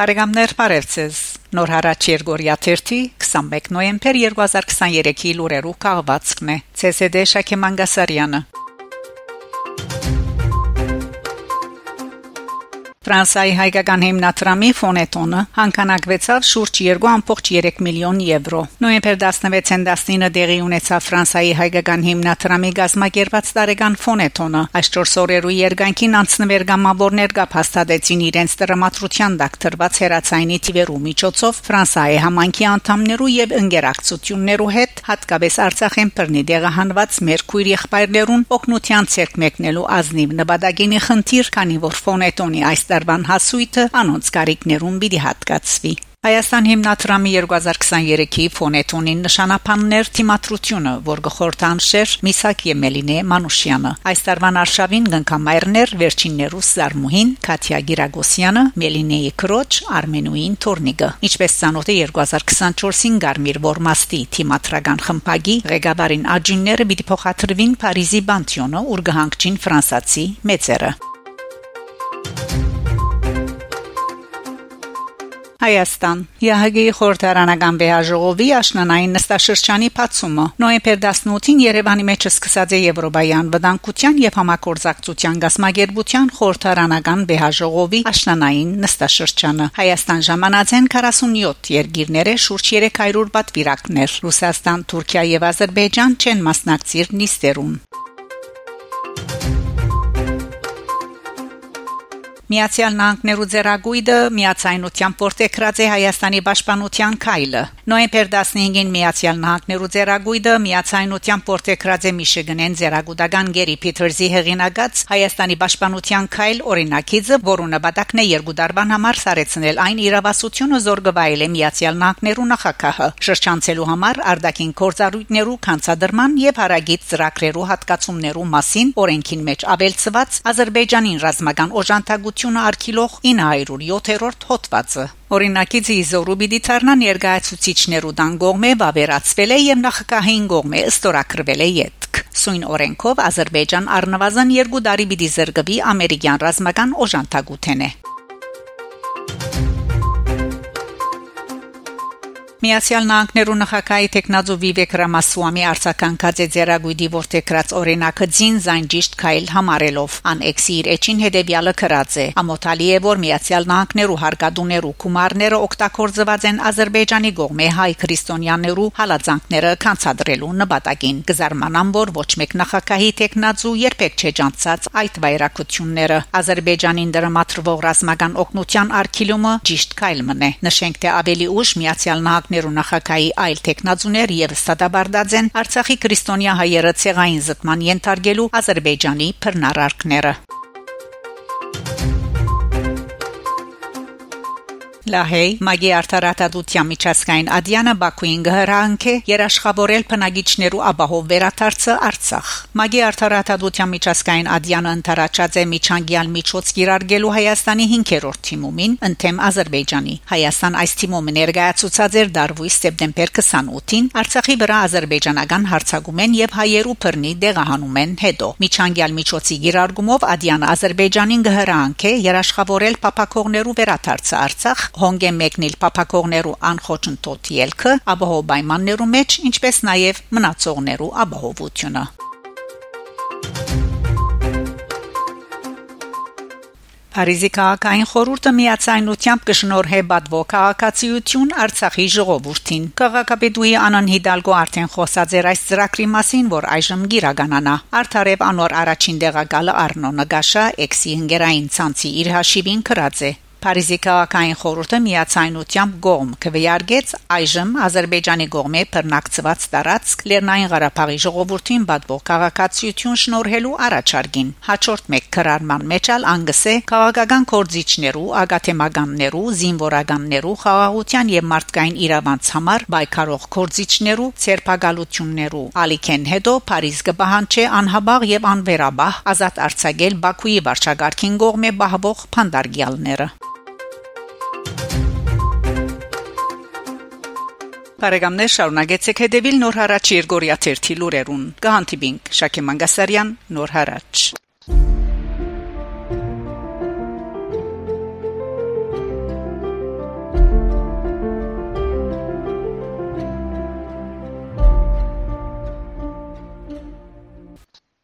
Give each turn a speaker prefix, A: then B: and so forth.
A: Բարեկամներ Փարեվցես Նոր հարաճ Երգորիա 31 21 նոյեմբեր 2023-ի լուրերու կաղվածքն է ՑՍԴ Շակե Մանգասարյանը Ֆրանսիայի հայկական հիմնադրամի ֆոնետոնը հանքանակվեցավ շուրջ 2.3 միլիոն եվրո։ Նոյեմբեր 16-ին 19-ը դեղի ունեցավ Ֆրանսիայի հայկական հիմնադրամի գազམ་ակերպած տարեկան ֆոնետոնը։ Այս 4 օրերու երկայնքին անցնվեր գամավորներ կապաստadեցին իրենց դրամատրության դակտրված հերացայինի թիվերու միջոցով Ֆրանսիայի համանքի անդամներու եւ ընկերակցություններու հետ հատկապես Արցախեն բռնի դեղահանված մեր քույր եղբայրներուն օգնության ցերկ մեկնելու ազնիվ նպատակինի խնդիր, քանի որ ֆոնետոնի այս տարվան հասույթը անոնց կարիքներուն պիտի հատկացվի Հայաստան հիմնադրամի 2023-ի ֆոնետոնին նշանապաններ թիմատրությունը, որ գխորտանշեր Միսակ Եմելինե Մանուշյանը։ Այս տարվան արշավին գնկամայրներ վերջիններու Սարմուհին, Կատյա Գիրագոսյանը, Մելինեի Քրոջ, Արմենուին Թորնիգը։ Ինչպես ցանոթը 2024-ին Գարմիր Որմաստի թիմատրական խմբագի ղեկավարին աջինները պիտի փոխադրվին Փարիզի Բանտյոնը, ուր գահանքչին ֆրանսացի մեծերը։ Հայաստան ՀՀԳ-ի խորհրդարանական բեհաժողովի աշնանային նստաշրջանի բացումը նոյեմբեր 18-ին Երևանի մեջ սկսած է Եվրոպայական վտանգության եւ համագործակցության գազམ་ագերբության խորհրդարանական բեհաժողովի աշնանային նստաշրջանը Հայաստան ժամանածեն 47 երկիրները շուրջ 300 պատվիրակներ Ռուսաստան, Թուրքիա եւ Ադրբեջան չեն մասնակցիր նիստերուն Միացյալ Նահանգներու ձեռագույդը միացայնության պորտեկրած է Հայաստանի պաշտպանության քայլը։ Նոյեմբեր 15-ին Միացյալ Նահանգներու ձեռագույդը միացայնության պորտեկրած է Միշիգանեն ձեռագուտական Գերի Փիթերզի հեղինակած Հայաստանի պաշտպանության քայլ օրինակիցը, որը նպատակն է երկու դարբան համար սարեցնել այն իրավասությունը զորգվայել է Միացյալ Նահանգներու նախագահը շրջանցելու համար արդակին կորզարույթներու կանցադրման եւ հարագից ծրագրերու հատկացումներու մասին օրենքին մեջ ավելցված Ադրբեջանին ռազմական օժանդակություն Հանրապետությունը արգելող 907-րդ հոդվածը Օրինակից իզորու պիտի դառնա ներկայացուցիչներու դան գողմե վավերացվել է եւ նախկահին գողմե ստորակրվել է յետք Սույն օրենքով Ադրբեջան առնվազն 2 տարի պիտի զրկվի ամերիկյան ռազմական օժանդակութենե Միացյալ Նահանգներու նախագահի տեխնազու Վիվեկ Ռամասուամի արձականքած է ձերագույդի որտեքրած օրինակը ձին զայն ճիշտ քայլ համարելով անեքսի իր էջին հետևյալը կրած է. Ամոթալի է որ Միացյալ Նահանգներու հարկադուներու գումարները օգտագործված են Ադրբեջանի գողմե հայ քրիստոնյաներու հալածանքները կանցադրելու նպատակին գզարմանան որ ոչ մեկ նախագահի տեխնազու երբեք չէ ջանցած այդ վայրակությունները Ադրբեջանին դրամատրվող ռազմական օգնության արգելումը ճիշտ քայլ մնե նշենք թե ավելի ուշ Միացյալ Նահանգ Մակներու նախագահի այլ տեխնազուներ եւ ստադաբարդած են Արցախի քրիստոնյա հայերը ցեղային զտման ենթարկելու Ադրբեջանի բռնարարքները Լահեյ Մագի արտարատadutya միջազգային ադյանը Բաքուին գհրանքը երաշխավորել բնագիչներու ապահով վերաթարցը Արցախ Մագի արտարատadutya միջազգային ադյանը ընթարաճած է միջանկյալ միջոց կիրարգելու Հայաստանի 5-րդ թիմումին ընդեմ Ադրբեջանի Հայաստան այս թիմումը ներկայացուցած էր դարվույս սեպտեմբեր 28-ին Արցախի վրա ադրբեջանական հարցակումեն եւ հայերու բռնի դեղահանում են հետո միջանկյալ միջոցի կիրարգումով ադյանը Ադրբեջանին գհրանքը երաշխավորել փապակողներու վերաթարցը Արցախ հոնգ է մեկնել փափակողներու անխոչընդոտ ելքը ապահով պայմաններու մեջ ինչպես նաև մնացողներու ապահովությունը Փարիզի քաղաքային խորհուրդը միացայնությամբ կշնորհե բադվո քաղաքացիություն Արցախի ժողովրդին։ Քաղաքապետուի Անան Հիդալգո արդեն խոսած էր այս ծրագրի մասին, որ այժմ գիրականանա։ Արթարև անոր առաջին դեղակալը Արնո Նգաշա էքսի հնգերային ցանցի իր հաշիվին կրած է։ Փարիզի քաղաքային խորհուրդը միացայնությամբ գոմ քվեարկեց այժմ Ադրբեջանի գողմե բռնակցված տարածք Լեռնային Ղարաբաղի ժողովրդին բադվող քաղաքացիություն շնորհելու առաջարկին։ Հաջորդ մեկ քրարման մեջալ անգսե քաղաքական կորձիչներու, ագաթեմականներու, զինվորականներու, խաղաղության եւ մարդկային իրավանց համար բայկարող կորձիչներու ցերպակալություններու ալիքեն հետո Փարիզ կբահանչի անհաբաղ եւ անվերաբահ ազատ արձակել Բաքուի վարչագահ Արքին գողմե բահվող փանդարգյալները Բարեկամներ շարունակեցեք հետևել Նոր հարաճ Երգորիա 1 լուրերուն։ Գահանտիբինգ Շակե Մանգասարյան Նոր հարաճ